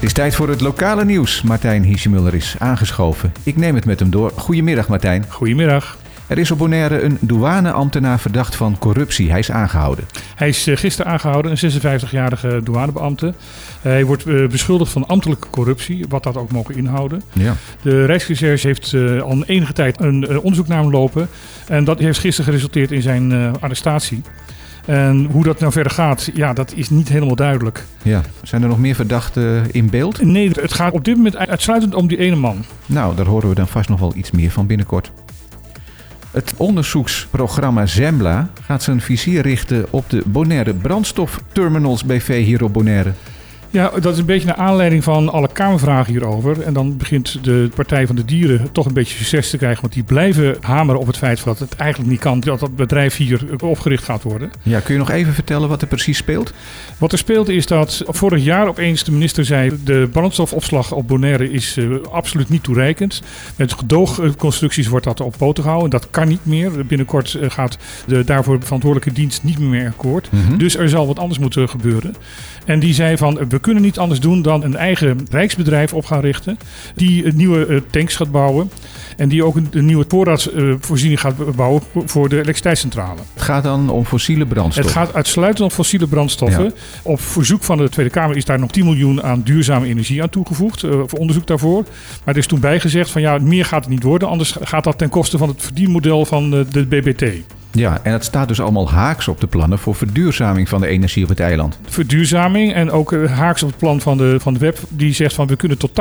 Het is tijd voor het lokale nieuws. Martijn Hiesjemuller is aangeschoven. Ik neem het met hem door. Goedemiddag Martijn. Goedemiddag. Er is op Bonaire een douaneambtenaar verdacht van corruptie. Hij is aangehouden. Hij is eh, gisteren aangehouden, een 56-jarige douanebeambte. Hij wordt eh, beschuldigd van ambtelijke corruptie, wat dat ook mogen inhouden. Ja. De Rijksrecherche heeft eh, al enige tijd een eh, onderzoek naar hem lopen. En dat heeft gisteren geresulteerd in zijn eh, arrestatie. En hoe dat nou verder gaat, ja, dat is niet helemaal duidelijk. ja. Zijn er nog meer verdachten in beeld? Nee, het gaat op dit moment uitsluitend om die ene man. Nou, daar horen we dan vast nog wel iets meer van binnenkort. Het onderzoeksprogramma Zembla gaat zijn vizier richten op de Bonaire brandstofterminals BV hier op Bonaire. Ja, dat is een beetje naar aanleiding van alle Kamervragen hierover. En dan begint de Partij van de Dieren toch een beetje succes te krijgen. Want die blijven hameren op het feit dat het eigenlijk niet kan dat dat bedrijf hier opgericht gaat worden. Ja, kun je nog even vertellen wat er precies speelt? Wat er speelt is dat vorig jaar opeens de minister zei... de brandstofopslag op Bonaire is eh, absoluut niet toereikend. Met gedoogconstructies wordt dat op poten gehouden. Dat kan niet meer. Binnenkort eh, gaat de daarvoor verantwoordelijke dienst niet meer akkoord. Mhm. Dus er zal wat anders moeten gebeuren. En die zei van, we kunnen niet anders doen dan een eigen rijksbedrijf op gaan richten. Die nieuwe eh, tanks gaat bouwen. En die ook een, een nieuwe voorraadsvoorziening gaat bouwen voor de elektriciteitscentrale. Het gaat dan om fossiele brandstof. Het gaat uitsluitend om fossiele brandstoffen. Ja. Op verzoek van de Tweede Kamer is daar nog 10 miljoen aan duurzame energie aan toegevoegd. eh, voor onderzoek daarvoor. Maar er is toen bijgezegd van ja, meer gaat het niet worden. Anders gaat dat ten koste van het verdienmodel van eh, de BBT. Ja, en het staat dus allemaal haaks op de plannen voor verduurzaming van de energie op het eiland. Verduurzaming en ook eh, haaks op het plan van de, van de web. Die zegt van we kunnen tot 80%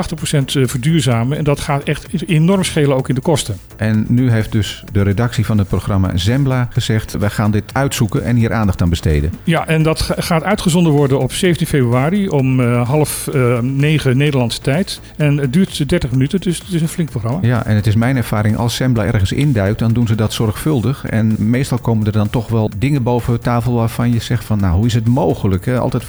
verduurzamen. En dat gaat echt enorm schelen ook in de kosten. En nu heeft dus de redactie van het programma Zembla gezegd: wij gaan dit uitzoeken en hier aandacht aan besteden. Ja, en dat ga- gaat uitgezonden worden op 17 februari om eh, half eh, negen Nederlandse tijd. En het duurt 30 minuten, dus het is een flink programma. Ja, en het is mijn ervaring, als Zembla ergens induikt, dan doen ze dat zorgvuldig. En meestal komen er dan toch wel dingen boven tafel waarvan je zegt van, nou, hoe is het mogelijk? Hè? Altijd,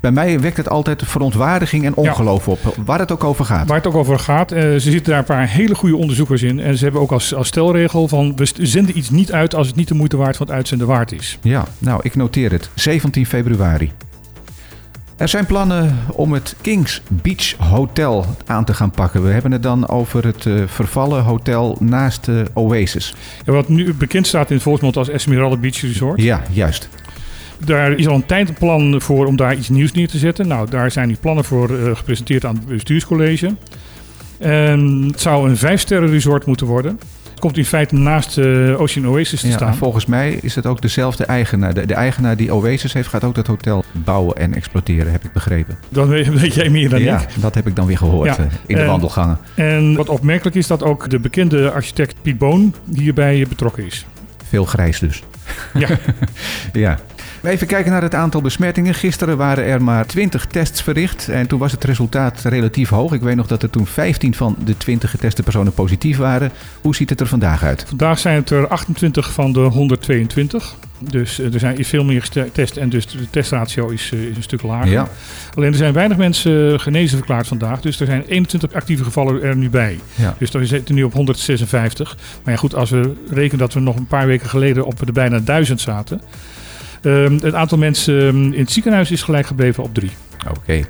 bij mij wekt het altijd verontwaardiging en ongeloof op, waar het ook over gaat. Waar het ook over gaat, eh, ze zitten daar een paar hele goede onderzoekers in. En ze hebben ook als, als stelregel van we zenden iets niet uit als het niet de moeite waard van het uitzenden waard is. Ja, nou, ik noteer het. 17 februari. Er zijn plannen om het Kings Beach Hotel aan te gaan pakken. We hebben het dan over het eh, vervallen hotel naast de Oasis. Ja, wat nu bekend staat in het volksmond als Esmeralda Beach Resort. Ja, juist. Daar is al een tijd een plan voor om daar iets nieuws neer te zetten. Nou, daar zijn die plannen voor eh, gepresenteerd aan het bestuurscollege. En het zou een vijfsterren resort moeten worden. Komt in feite naast eh, Ocean Oasis te Ja, staan. en volgens mij is het ook dezelfde eigenaar. De, de eigenaar die Oasis heeft, gaat ook dat hotel bouwen en exploiteren, heb ik begrepen. Dan weet jij meer dan ja, ik. dat heb ik dan weer gehoord Ja, eh, in de en- wandelgangen. En wat opmerkelijk is dat ook de bekende architect Piet Boon hierbij betrokken is. Veel grijs dus. Ja. ja. Even kijken naar het aantal besmettingen. Gisteren waren er maar 20 tests verricht en toen was het resultaat relatief hoog. Ik weet nog dat er toen 15 van de 20 geteste personen positief waren. Hoe ziet het er vandaag uit? Vandaag zijn het er 28 van de 122. Dus eh, er zijn is veel meer getest en dus de testratio is, eh, is een stuk lager. Ja, Alleen er zijn weinig mensen eh, genezen verklaard vandaag. Dus er zijn 21 actieve gevallen er nu bij. ja. Dus dan zitten we nu op 156. Maar ja, goed, als we rekenen dat we nog een paar weken geleden op de bijna 1000 zaten. Ehm, het aantal mensen ehm, in het ziekenhuis is gelijk gebleven op drie. Oké.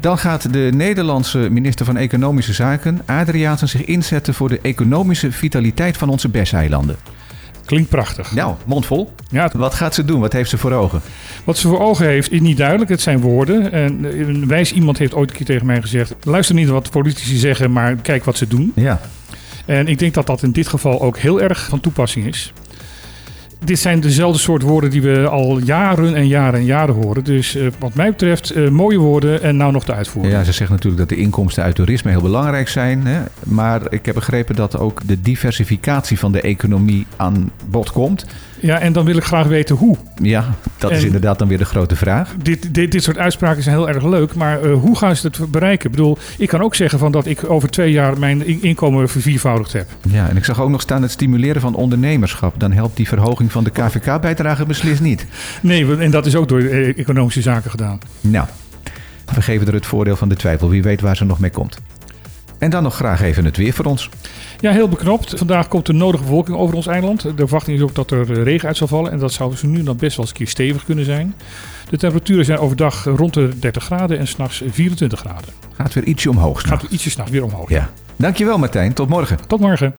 Dan gaat de Nederlandse minister van Economische Zaken, Adriaansen, zich inzetten voor de economische vitaliteit van onze BES-eilanden. Klinkt prachtig. Nou, mondvol. Ja, Wat gaat ze doen? Wat heeft ze voor ogen? wat ze voor ogen heeft is niet duidelijk. Het zijn woorden. En eh, een wijs iemand heeft ooit een keer tegen mij gezegd... luister niet wat politici zeggen, maar kijk wat ze doen. Ja. En ik denk dat dat in dit geval ook heel erg van toepassing is. Dit zijn dezelfde soort woorden die we al jaren en jaren en jaren horen. Dus eh, wat mij betreft eh, mooie woorden en nou nog de uitvoering. Ja, ze zegt natuurlijk dat de inkomsten uit toerisme heel belangrijk zijn. Hè? Maar ik heb begrepen dat ook de diversificatie van de economie aan bod komt. Ja, en dan wil ik graag weten hoe. Ja, dat is inderdaad dan weer de grote vraag. Dit, dit, dit soort uitspraken zijn heel erg leuk, maar eh, hoe gaan ze het bereiken? Ik bedoel, ik kan ook zeggen van dat ik over twee jaar mijn in- inkomen verviervoudigd heb. Ja, en ik zag ook nog staan het stimuleren van ondernemerschap. Dan helpt die verhoging van de KVK-bijdrage beslist niet. Nee, en dat is ook door eh, economische zaken gedaan. Nou, we geven er het voordeel van de twijfel. Wie weet waar ze nog mee komt. En dan nog graag even het weer voor ons. Ja, heel beknopt. Vandaag komt de nodige bewolking over ons eiland. De verwachting is ook dat er regen uit zal vallen. En dat zou zo nu dan best wel eens een keer stevig kunnen zijn. De temperaturen zijn overdag rond de 30 graden en s'nachts 24 graden. Gaat weer ietsje omhoog. Gaat ietsje s'nachts weer omhoog. Ja. Dankjewel Martijn, tot morgen. Tot morgen.